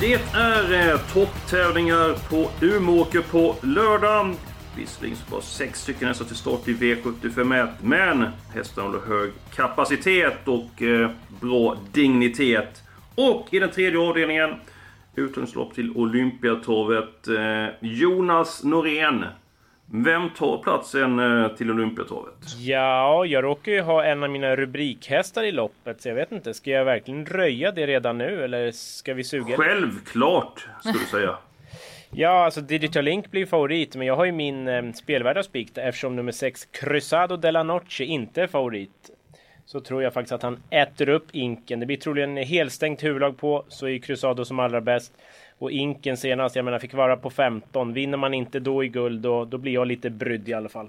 Det är eh, topptävlingar på Umeåker på lördag. Visserligen så var sex stycken hästar till start i V75 men hästarna håller hög kapacitet och eh, bra dignitet. Och i den tredje avdelningen uttagningslopp till Olympiatorvet. Eh, Jonas Norén. Vem tar platsen eh, till Olympiatorvet? Ja, jag råkar ju ha en av mina rubrikhästar i loppet, så jag vet inte. Ska jag verkligen röja det redan nu, eller ska vi suga? Självklart, skulle du säga. Ja, alltså Digital Link blir favorit, men jag har ju min eh, spelvärda spik där, eftersom nummer 6, Cruzado de la Noche, inte är favorit. Så tror jag faktiskt att han äter upp Inken. Det blir troligen helstängt huvudlag på, så är Cruzado som allra bäst. Och Inken senast, jag menar, fick vara på 15. Vinner man inte då i guld, då, då blir jag lite brydd i alla fall.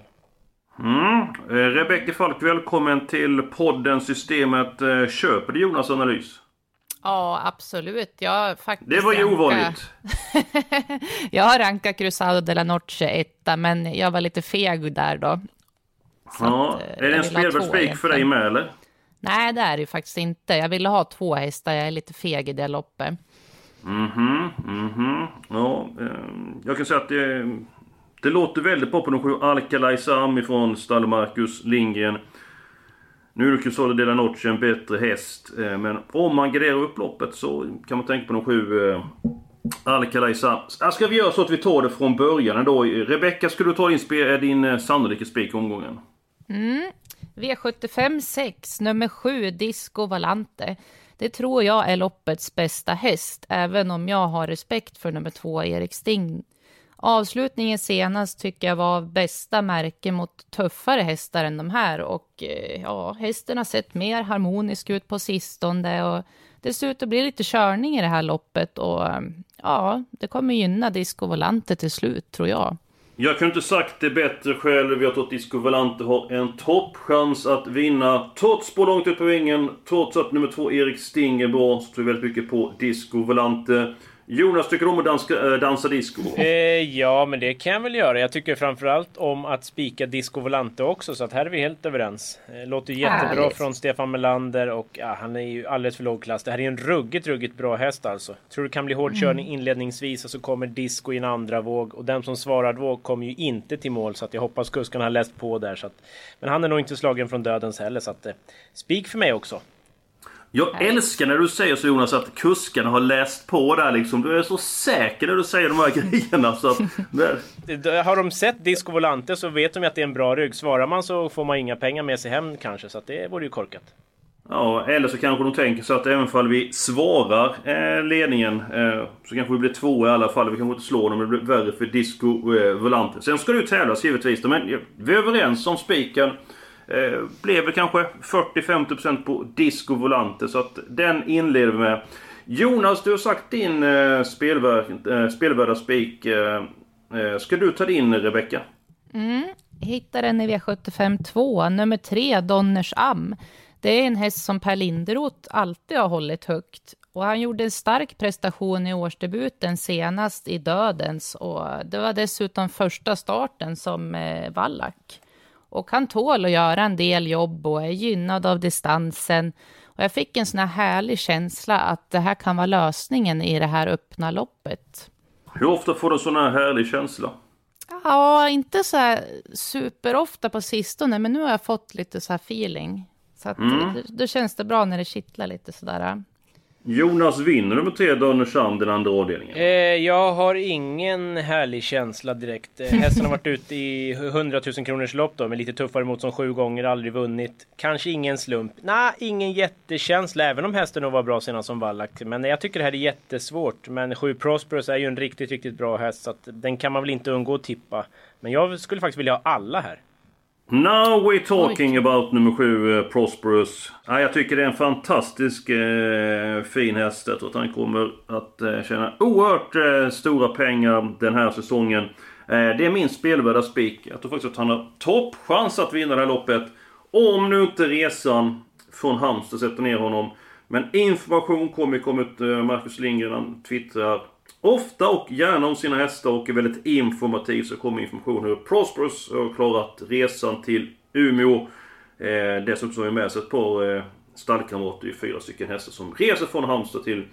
Mm. Eh, Rebecka Falk, välkommen till podden Systemet. Eh, Köper du Jonas analys? Ja, absolut. Jag faktiskt Det var ju rankat- ovanligt. jag har rankat Cruzado de la Noche etta, men jag var lite feg där då. Ja. att, eh, Är det en jag vill ha spelvärd två spik för dig med eller? Nej, det är det ju faktiskt inte. Jag ville ha två hästar. Jag är lite feg i det loppet. Mhm, mhm. Ja, eh, jag kan säga att det, det låter väldigt bra på de sju. Alcalay Sam ifrån Stall Marcus Lindgren. Nu är det Cruzado de la Noche en bättre häst. eh, Men om man garderar upp loppet så kan man tänka på de sju Alcalay Sam. Ah, Ska vi göra så att vi tar det från början då? Rebecka, skulle du ta din, eh, din sannolika spik i Mm. V75 6, nummer 7, Disco Valante. Det tror jag är loppets bästa häst, även om jag har respekt för nummer 2, Erik Sting. Avslutningen senast tycker jag var bästa märke mot tuffare hästar än de här och eh, ja, hästen har sett mer harmonisk ut på sistone och det ser ut att bli lite körning i det här loppet och eh, ja, det kommer gynna Disco Volante till slut tror jag. Jag kunde inte sagt det bättre själv. Jag tror att Disco Valante har en toppchans att vinna. Trots på långt ut på vingen, trots att nummer två Erik Sting är bra, så tror jag väldigt mycket på Disco Valante. Jonas, tycker du om att danska, äh, dansa disco? Eh, ja, men det kan jag väl göra. Jag tycker framförallt om att spika Disco Volante också, så att här är vi helt överens. Eh, låter jättebra Härligt. från Stefan Melander och ja, han är ju alldeles för låg klass. Det här är en ruggigt, ruggigt bra häst alltså. Tror det kan bli hård körning inledningsvis och så kommer Disco i en andra våg och den som svarar då kommer ju inte till mål så att jag hoppas kuskarna har läst på där. Så att, men han är nog inte slagen från dödens heller så att eh, spik för mig också. Jag älskar när du säger så Jonas att kuskarna har läst på där liksom. Du är så säker när du säger de här grejerna så att... Har de sett Disco Volante så vet de ju att det är en bra rygg. Svarar man så får man inga pengar med sig hem kanske, så att det vore ju korkat. Ja, eller så kanske de tänker så att även om vi svarar eh, ledningen eh, så kanske vi blir två i alla fall. Vi kanske inte slår dem, det blir värre för Disco eh, Volante. Sen ska det ju tävlas givetvis. Men vi är överens om spiken. Eh, blev väl kanske 40-50% på Disco Volante. Så att den inleder vi med. Jonas, du har sagt din eh, eh spelvärda eh, spik. Eh, eh, ska du ta din Rebecka? Mm, hittar den i V75 2, nummer 3, Donners Am. Det är en häst som Per Linderoth alltid har hållit högt. Och han gjorde en stark prestation i årsdebuten senast i Dödens och det var dessutom första starten som eh, vallack. Och han tål att göra en del jobb och är gynnad av distansen. Och jag fick en sån här härlig känsla att det här kan vara lösningen i det här öppna loppet. Hur ofta får du en sån här härlig känsla? Ja, inte så här superofta på sistone, men nu har jag fått lite så här feeling. Så att Mm. då, då känns det bra när det kittlar lite sådär. Jonas vinner nummer tre Dörnershamn, den andra avdelningen. Eh, jag har ingen härlig känsla direkt. Eh, hästen har varit ute i 100 000 kronors lopp då, med lite tuffare motstånd sju gånger, aldrig vunnit. Kanske ingen slump. Nej, ingen jättekänsla, även om hästen nog var bra senast som vallack. Men jag tycker det här är jättesvårt. Men 7 Prosperous är ju en riktigt, riktigt bra häst, så att den kan man väl inte undgå att tippa. Men jag skulle faktiskt vilja ha alla här. Now we're talking about nummer sju, eh, Prosperous. Ja, jag tycker det är en fantastisk eh, fin häst. Jag tror att han kommer att eh, tjäna oerhört eh, stora pengar den här säsongen. Eh, det är min spelvärda spik. Jag tror faktiskt att han har toppchans att vinna det här loppet. Om nu inte resan från Halmstad sätter ner honom. Men information kommer komma ut. Eh, Marcus Lindgren han twittrar ofta och gärna om sina hästar och är väldigt informativ. Så kommer information hur Prosperous har klarat resan till Umeå. Eh, dessutom så har vi med sig ett par eh, stallkamrater i fyra stycken hästar som reser från Halmstad till,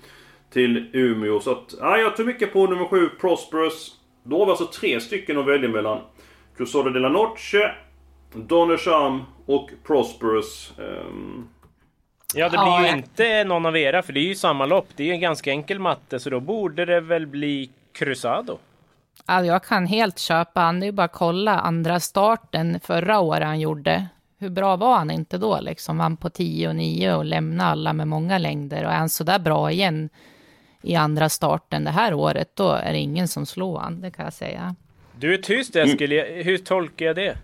till Umeå. Så att, ja, jag tror mycket på nummer sju, Prosperous. Då har vi alltså tre stycken att välja mellan. Crusade de la Noche, Donnersham och Prosperous. Um... Ja, det blir ju inte någon av era, för det är ju samma lopp. Det är ju en ganska enkel matte, så då borde det väl bli Cruzado? Alltså jag kan helt köpa han. Det är bara att kolla andra starten förra året han gjorde. Hur bra var han inte då? Liksom vann på 10 och 9 och lämnade alla med många längder. Och är han sådär bra igen i andra starten det här året, då är det ingen som slår han. Det kan jag säga. Du är tyst Eskil. Hur tolkar jag det?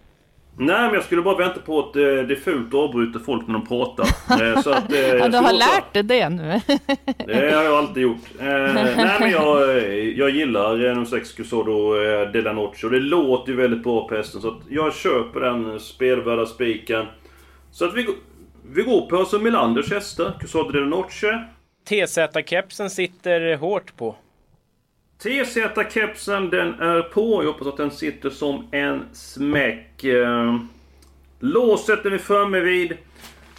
Nej men jag skulle bara vänta på att eh, det är fult att avbryta folk när de pratar. Eh, så att, eh, Ja, du har lärt dig det nu. Det har jag alltid gjort. Eh, nej men jag, jag gillar eh, nummer 6 Cusado eh, de la Noche. Och det låter ju väldigt bra på hästen. Så att jag köper den spelvärda spiken. Så att vi, går- vi går på alltså Melanders hästar. Cusado de la Noche. TZ-kepsen sitter hårt på. TZ-kepsen den är på. Jag hoppas att den sitter som en smäck. Eh, låset är vi framme vid.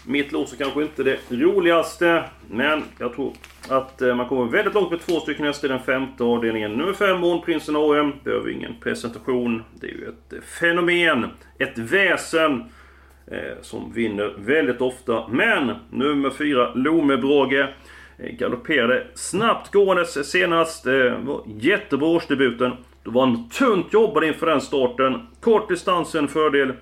Mitt lås är kanske inte det roligaste. Men jag tror att eh, man kommer väldigt långt med två stycken hästar i den femte avdelningen. Nummer 5, Månprinsen AM. Behöver ingen presentation. Det är ju ett eh, fenomen. Ett väsen. Eh, som vinner väldigt ofta. Men nummer 4, Lomebrage. Eh, galopperade snabbt gåendes senast. Eh, var jättebra årsdebuten. Då var han tunt jobbad inför den starten. Kort distans är en fördel.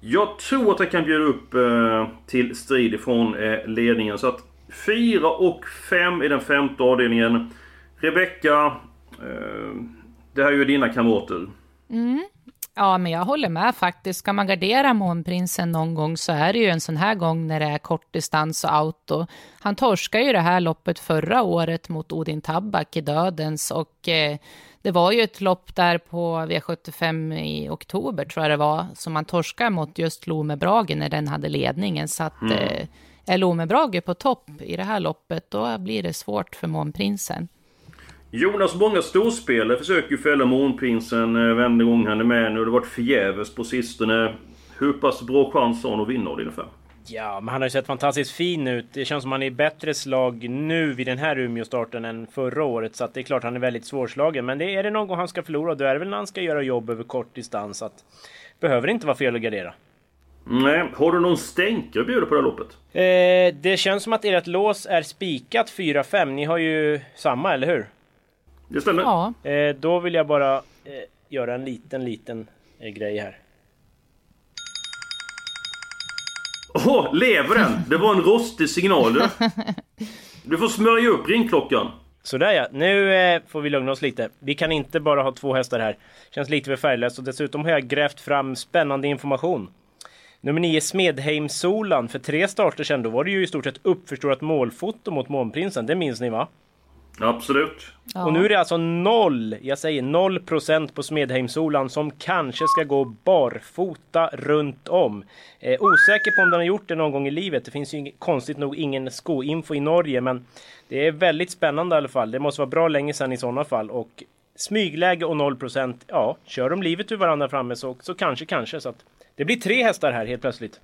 Jag tror att jag kan bjuda upp eh, till strid ifrån eh, ledningen. Så att 4 och 5 i den femte avdelningen. Rebecka, eh, det här är ju dina kamrater. Mm. Ja, men jag håller med faktiskt. Ska man gardera Månprinsen någon gång så är det ju en sån här gång när det är kortdistans och auto. Han torskade ju det här loppet förra året mot Odin Tabak i Dödens och eh, det var ju ett lopp där på V75 i oktober tror jag det var som han torskade mot just Lome Brage när den hade ledningen. Så att eh, är Lome Brage på topp i det här loppet då blir det svårt för Månprinsen. Jonas, många storspelare försöker ju fälla Månprinsen eh, varenda gång han är med nu. Det har varit förgäves på sistone. Hur pass bra chans har han att vinna 5? Ja, men han har ju sett fantastiskt fin ut. Det känns som han är i bättre slag nu vid den här Umeå-starten än förra året. Så att det är klart han är väldigt svårslagen. Men det är det någon gång han ska förlora, då är det väl när han ska göra jobb över kort distans. Att behöver inte vara fel att gardera. Nej, har du någon stänkare att bjuda på det här loppet? Eh, det känns som att ert lås är spikat 4-5. Ni har ju samma, eller hur? Det stämmer. Ja, Eh, då vill jag bara eh, göra en liten, liten eh, grej här. Åh, lever den? Det var en rostig signal du. Du får smörja upp ringklockan. Sådär ja, nu eh, får vi lugna oss lite. Vi kan inte bara ha två hästar här. Känns lite för färglöst och dessutom har jag grävt fram spännande information. Nummer 9 Smedheim-Solan. För tre starter sedan då var det ju i stort sett uppförstorat målfoto mot Månprinsen. Det minns ni va? Absolut. ja. Och nu är det alltså noll, jag säger noll procent på Smedheim-Solan som kanske ska gå barfota runt om. Eh, osäker på om den har gjort det någon gång i livet. Det finns ju ing- konstigt nog ingen skoinfo i Norge men det är väldigt spännande i alla fall. Det måste vara bra länge sedan i sådana fall och smygläge och noll procent. Ja, kör de livet ur varandra framme så, så kanske, kanske. Så att det blir tre hästar här helt plötsligt.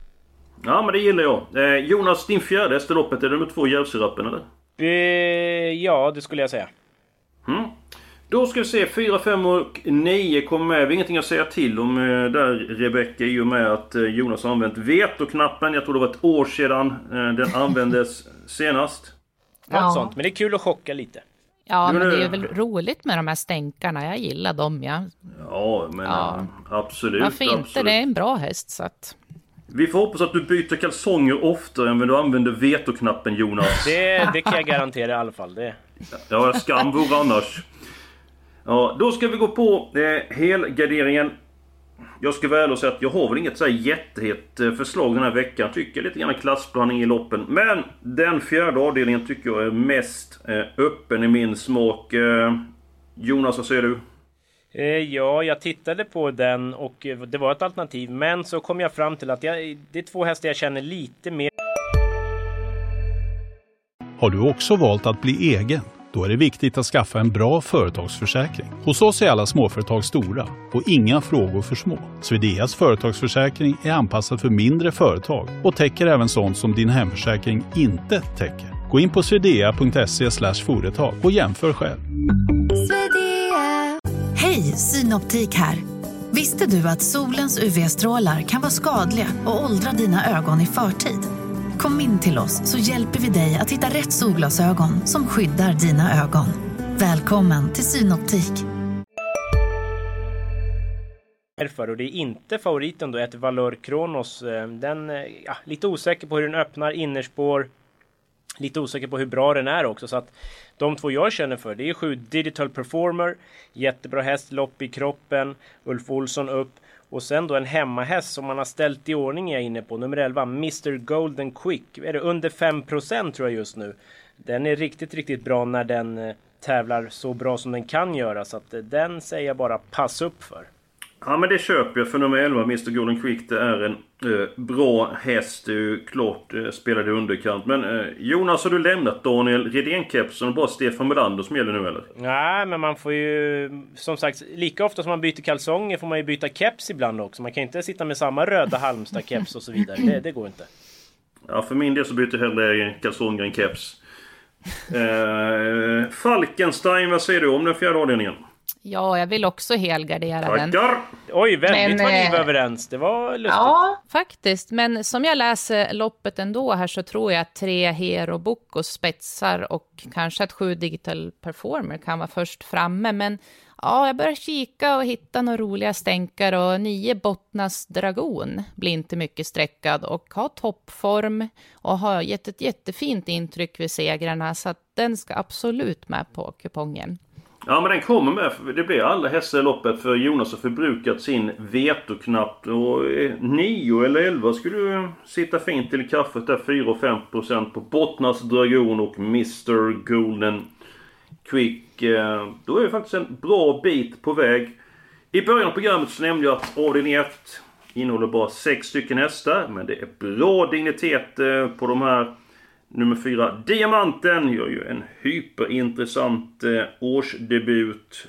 Ja, men det gillar jag. Eh, Jonas, din fjärde häst i loppet, är det nummer två Järvsörappen eller? Ja, det skulle jag säga. Mm. Då ska vi se, 4, 5 och 9 kommer med. Vi har ingenting att säga till om eh, där Rebecka i och med att eh, Jonas har använt vetoknappen. Jag tror det var ett år sedan eh, den användes senast. Något Ja. sånt. Men det är kul att chocka lite. Ja, men det- är väl roligt med de här stänkarna. Jag gillar dem, ja. Ja, men Ja. absolut. Varför inte? absolut. Det är en bra häst, så att... Vi får hoppas att du byter kalsonger oftare än vad du använder vetoknappen Jonas. Det, det kan jag garantera i alla fall. Det. Ja, skam vore annars. Ja, då ska vi gå på eh, helgarderingen. jag ska väl säga att jag har väl inget så här jättehett eh, förslag den här veckan. Tycker lite grann klassblandning i loppen. Men den fjärde avdelningen tycker jag är mest eh, öppen i min smak. Eh, Jonas, vad säger du? Eh, ja, jag tittade på den och eh, det var ett alternativ. Men så kom jag fram till att jag, det är två hästar jag känner lite mer Har du också valt att bli egen? Då är det viktigt att skaffa en bra företagsförsäkring. Hos oss är alla småföretag stora och inga frågor för små. Swedeas företagsförsäkring är anpassad för mindre företag och täcker även sånt som din hemförsäkring inte täcker. Gå in på swedea.se företag och jämför själv. Hej, Synoptik här. Visste du att solens UV-strålar kan vara skadliga och åldra dina ögon i förtid? Kom in till oss så hjälper vi dig att hitta rätt solglasögon som skyddar dina ögon. Välkommen till Synoptik. och det är inte favoriten då, ett Valör Kronos. Eh, den, eh, ja, lite osäker på hur den öppnar innerspår. Lite osäker på hur bra den är också så att de två jag känner för det är sju Digital Performer. Jättebra häst, lopp i kroppen. Ulf Olsson upp. Och sen då en hemmahäst som man har ställt i ordning är jag inne på. Nummer 11, Mr Golden Quick. Är det under 5% tror jag just nu. Den är riktigt, riktigt bra när den eh, tävlar så bra som den kan göra. Så att eh, den säger jag bara pass upp för. Ja men det köper jag för nummer 11, Mr Golden Quick. Det är en eh, bra häst. Det är ju klart eh, spelade underkant. Men eh, Jonas, har du lämnat Daniel Redén-kepsen och bara Stefan Melander som gäller nu eller? Nej, men man får ju... Som sagt, lika ofta som man byter kalsonger får man ju byta keps ibland också. Man kan inte sitta med samma röda Halmstad-keps och så vidare. Det, det går inte. Ja, för min del så byter jag hellre kalsonger än keps. Eh, Falkenstein, vad säger du om den fjärde avdelningen? Ja, jag vill också helgardera den. Tackar! Oj, väldigt Men, vad ni var eh, överens. Det var lustigt. Ja, faktiskt. Men som jag läser loppet ändå här så tror jag att tre Hero Bocco spetsar och kanske att sju Digital Performer kan vara först framme. Men ja, jag börjar kika och hitta några roliga stänkar och nio Bottnas Dragon blir inte mycket sträckad och har toppform och har gett ett jättefint intryck vid segrarna så att den ska absolut med på kupongen. Ja men den kommer med. Det blir alla hästar i loppet för Jonas har förbrukat sin vetoknapp. Och eh, 9 eller 11 skulle ju sitta fint till kaffet där. 4-5% på Bottnas Dragon och Mr Golden Quick. Eh, då är vi faktiskt en bra bit på väg. I början av programmet så nämnde jag att avdelning 1 innehåller bara 6 stycken hästar. Men det är bra dignitet eh, på de här. Nummer 4, Diamanten, gör ju en hyperintressant eh, årsdebut.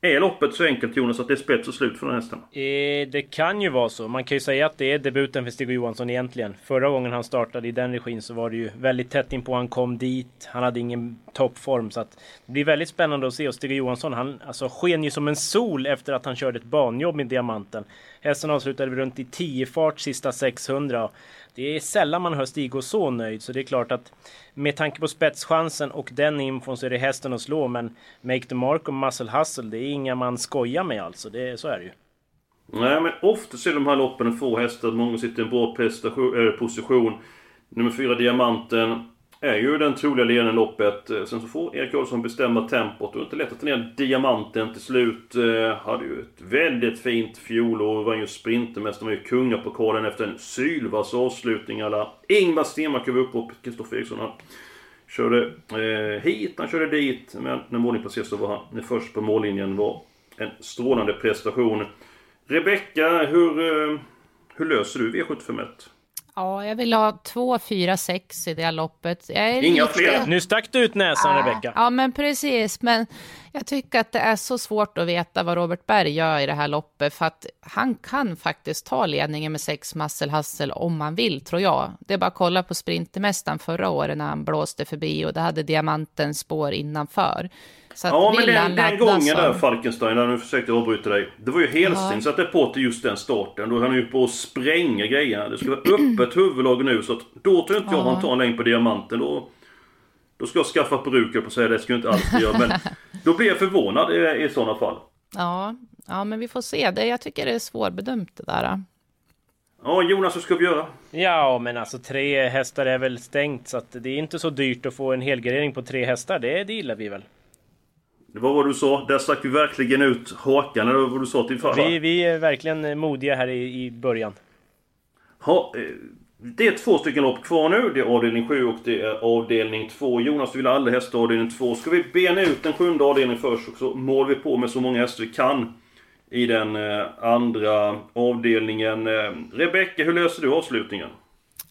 Är loppet så enkelt Jonas att det är spets och slut för den hästen? Eh, det kan ju vara så. Man kan ju säga att det är debuten för Stig Johansson egentligen. Förra gången han startade i den regin så var det ju väldigt tätt in på han kom dit. Han hade ingen toppform så att det blir väldigt spännande att se. Och Stig Johansson han alltså sken ju som en sol efter att han körde ett banjobb med Diamanten. Hästen avslutade runt i 10 fart sista 600. Det är sällan man hör Stig gå så nöjd så det är klart att med tanke på spetschansen och den infon så är det hästen att slå men Make the Mark och Muscle Hustle det är inga man skojar med alltså. Det, så är det ju. Nej men ofta ser de här loppen få hästar. Många sitter i en bra prestation, äh, position. Nummer fyra Diamanten är ju den troliga ledaren i loppet. Eh, sen så får Erik Olsson bestämma tempot. Det inte lätt att ta ner Diamanten till slut. Eh, hade ju ett väldigt fint fjolår. Var ju sprintermästare. Var ju kungapokalen efter en sylvass avslutning. Alla Ingmar Stenmark över upploppet. Kristoffer Eriksson han körde eh, hit, han körde dit. Men när mållinjen passerade så var han först på mållinjen. var en strålande prestation. Rebecka, hur, eh, hur löser du V751? Ja, jag vill ha två, fyra, sex i det här loppet. Jag är Inga lite- fler. Nu stack du ut näsan Rebecka. Ja, men precis. Men jag tycker att det är så svårt att veta vad Robert Berg gör i det här loppet, för att han kan faktiskt ta ledningen med sex Muscle Hustle om han vill, tror jag. Det är bara att kolla på Sprintermästaren förra året när han blåste förbi och det hade diamanten spår innanför. Så att Ja men den, den gången där Falkenstein, där nu försökte avbryta dig. Det var ju Helsing satte på till just den starten. Då höll han ju på att spränga grejerna. Det skulle vara öppet huvudlag nu så att då tror inte jag han tar en längd på diamanten. Då, då ska jag skaffa peruk höll jag på säga. Det skulle jag inte alls göra. Men då blir jag förvånad i, i sådana fall. Ja, ja, men vi får se. Det, jag tycker det är svårbedömt det där. Ja Jonas, hur ska vi göra? Ja, men alltså tre hästar är väl stängt så att det är inte så dyrt att få en helgardering på tre hästar. Det, det gillar vi väl. Det var vad du sa. Där stack vi verkligen ut hakan, eller vad du sa till förra. Vi, vi är verkligen modiga här i, i början. Ha, eh, det är två stycken lopp kvar nu. Det är avdelning 7 och det är avdelning 2. Jonas, du vill alla hästar avdelning 2. Ska vi bena ut den sjunde avdelningen först och så målar vi på med så många hästar vi kan i den eh, andra avdelningen. Eh, Rebecka, hur löser du avslutningen?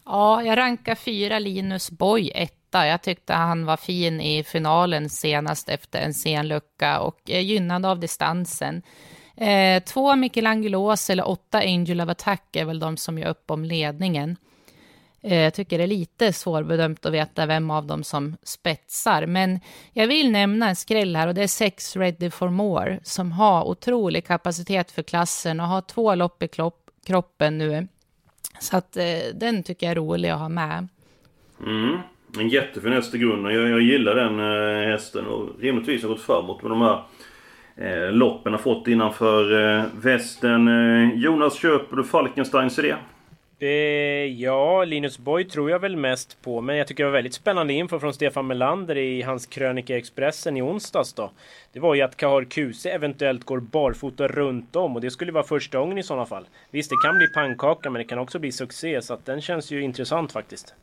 Ja, jag rankar fyra Linus Boy etta. Jag tyckte han var fin i finalen senast efter en sen lucka och eh, gynnad av distansen. Eh, två Michelangelos eller åtta Angel of Attack är väl de som gör upp om ledningen. Eh, jag tycker det är lite svårbedömt att veta vem av dem som spetsar, men jag vill nämna en skräll här och det är sex Ready for More som har otrolig kapacitet för klassen och har två lopp i kroppen nu. Så att eh, den tycker jag är rolig att ha med. Mm. En jättefin häst i grunden. Jag, jag gillar den eh, hästen och rimligtvis har gått framåt med de här eh, loppen har fått innanför eh, västen. Eh, Jonas, köper du Falkensteins idé? Eh, ja, Linus Boy tror jag väl mest på, men jag tycker det var väldigt spännande info från Stefan Melander i hans krönika i Expressen i onsdags då. Det var ju att Kahar Kuse eventuellt går barfota runt om och det skulle vara första gången i sådana fall. Visst, det kan bli pannkaka, men det kan också bli succé, så att den känns ju intressant faktiskt.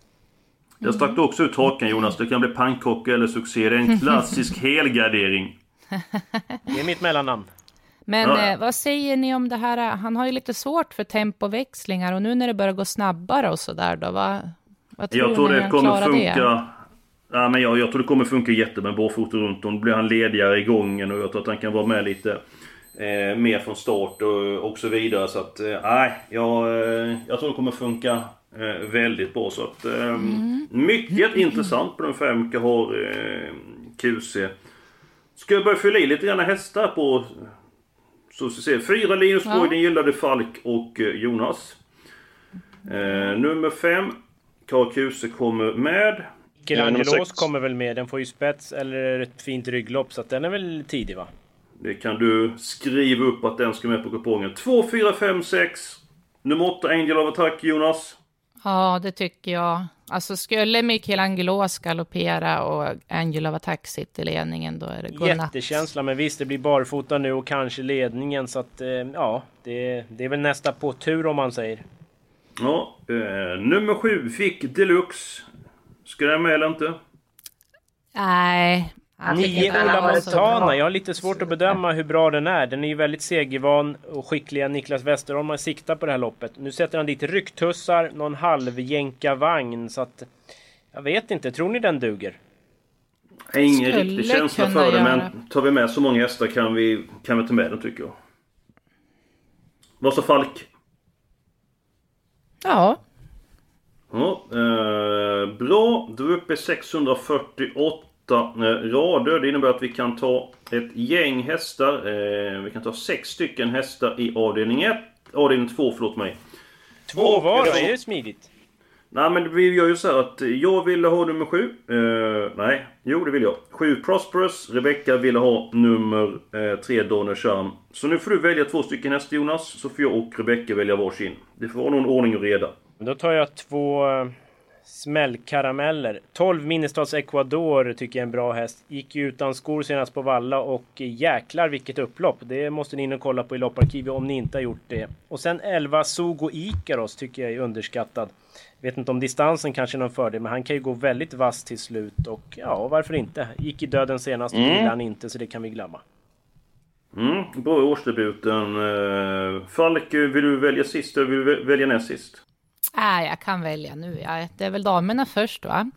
Jag stack också ut hakan Jonas. Det kan bli pannkaka eller succé. Det är en klassisk helgardering. Det är mitt mellannamn. Men ja. eh, vad säger ni om det här? Han har ju lite svårt för tempoväxlingar och nu när det börjar gå snabbare och sådär då, vad, vad tror jag tror ni det kommer funka. Det? Ja, men jag, jag tror det kommer funka jättebra med barfota runt om. Då blir han ledigare i gången och jag tror att han kan vara med lite eh, mer från start och, och så vidare. Så att, eh, nej, eh, jag, jag tror det kommer funka eh, väldigt bra. Så att, eh, mm. Mycket intressant på den 5 har eh, QC. Ska jag börja fylla i lite grann hästar på... Så ska vi se. Fyra Linus ja. den gillade Falk och eh, Jonas. Eh, nummer fem. KQC kommer med. Michelangelo kommer väl med. Den får ju spets eller ett fint rygglopp. Så att den är väl tidig va? Det kan du skriva upp att den ska med på kupongen. 2, 4, 5, 6. Nummer 8 Angel of Attack Jonas. Ja, det tycker jag. Alltså skulle Michelangelos galoppera och Angel of Attack sitter i ledningen, då är det godnatt. Jättekänsla, men visst det blir barfota nu och kanske ledningen så att eh, ja, det, det är väl nästa på tur om man säger. Ja, eh, nummer sju fick Deluxe. Med eller inte? Nej, Nio Ola Montana. Jag har lite svårt att bedöma hur bra den är. Den är ju väldigt segervan och skickliga Niklas Westerholm har siktat på det här loppet. Nu sätter han dit rycktussar, någon halvjänka-vagn så att... Jag vet inte, tror ni den duger? Ingen riktig känsla för det men tar vi med så många hästar kan vi, kan vi ta med den tycker jag. Vad sa Falk? Ja. Ja, eh, bra, då är uppe i 648 åtta eh, rader. Det innebär att vi kan ta ett gäng hästar. Eh, vi kan ta sex stycken hästar i avdelning 1. Avdelning 2, förlåt mig. Två var då? Är det smidigt? Nej men vi gör ju så här att jag ville ha nummer 7. Uh, nej, jo det vill jag. 7 Prosperous. Rebecca ville ha nummer 3 uh, Donner Charm. Så nu får du välja två stycken hästar Jonas. Så får jag och Rebecca välja varsin. Det får vara någon ordning och reda. Då tar jag två Smällkarameller. 12 Minnestads Ecuador tycker jag är en bra häst. Gick ju utan skor senast på Valla och jäklar vilket upplopp. Det måste ni in och kolla på i lopparkivet om ni inte har gjort det. Och sen 11 Sogo Ikaros tycker jag är underskattad. Vet inte om distansen kanske är någon fördel, men han kan ju gå väldigt vass till slut och ja, varför inte? Gick i döden senast och mm. han inte, så det kan vi glömma. Mm, bra årsdebuten. Eh, Falk, vill du välja sist eller vill du välja näst sist? Nej, jag kan välja nu. Ja. Det är väl damerna först va?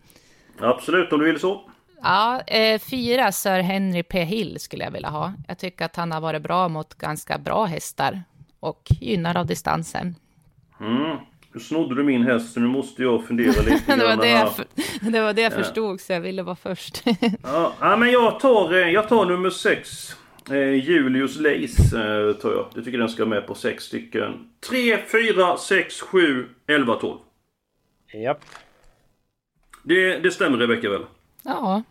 Absolut, om du vill så. Ja, eh, fyra Sir Henry P. Hill skulle jag vilja ha. Jag tycker att han har varit bra mot ganska bra hästar och gynnar av distansen. Mm. Nu snodde du min häst, så nu måste jag fundera lite det, var det, jag, det var det jag förstod, så jag ville vara först. ja, men jag tar, eh, jag tar nummer sex. Eh, Julius Leis eh, tar jag. Jag tycker den ska med på sex stycken. 3, 4, 6, 7, 11, 12. Japp. Det, det stämmer Rebecka väl? Ja.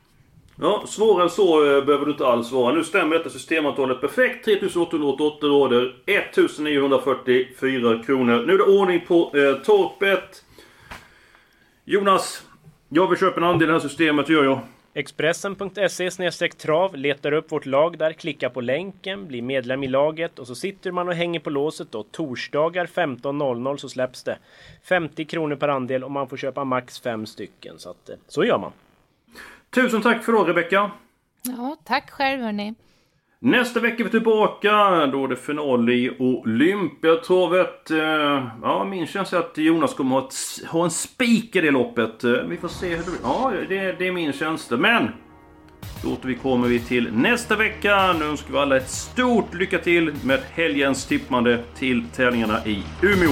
Ja, svårare än så eh, behöver du inte alls vara. Nu stämmer detta systemantalet perfekt. 3888 rader. 1944 kronor. Nu är det ordning på eh, torpet. Jonas. Jag vill köpa en andel i det här systemet, gör jag. Expressen.se trav letar upp vårt lag där, klicka på länken, bli medlem i laget och så sitter man och hänger på låset då. Torsdagar 15.00 så släpps det. 50 kronor per andel och man får köpa max fem stycken. Så, att, eh, så gör man. Tusen tack för då Rebecka! Ja, tack själv hörni. Nästa vecka är vi tillbaka. Då är det final i Olympiatravet. Eh, ja, min känsla är att Jonas kommer ha, ett, ha en spik i det loppet. Eh, vi får se hur det blir. Ja, det, det är min känsla. Men! Då återkommer vi till nästa vecka. Nu önskar vi alla ett stort lycka till med helgens tippande till tävlingarna i Umeå.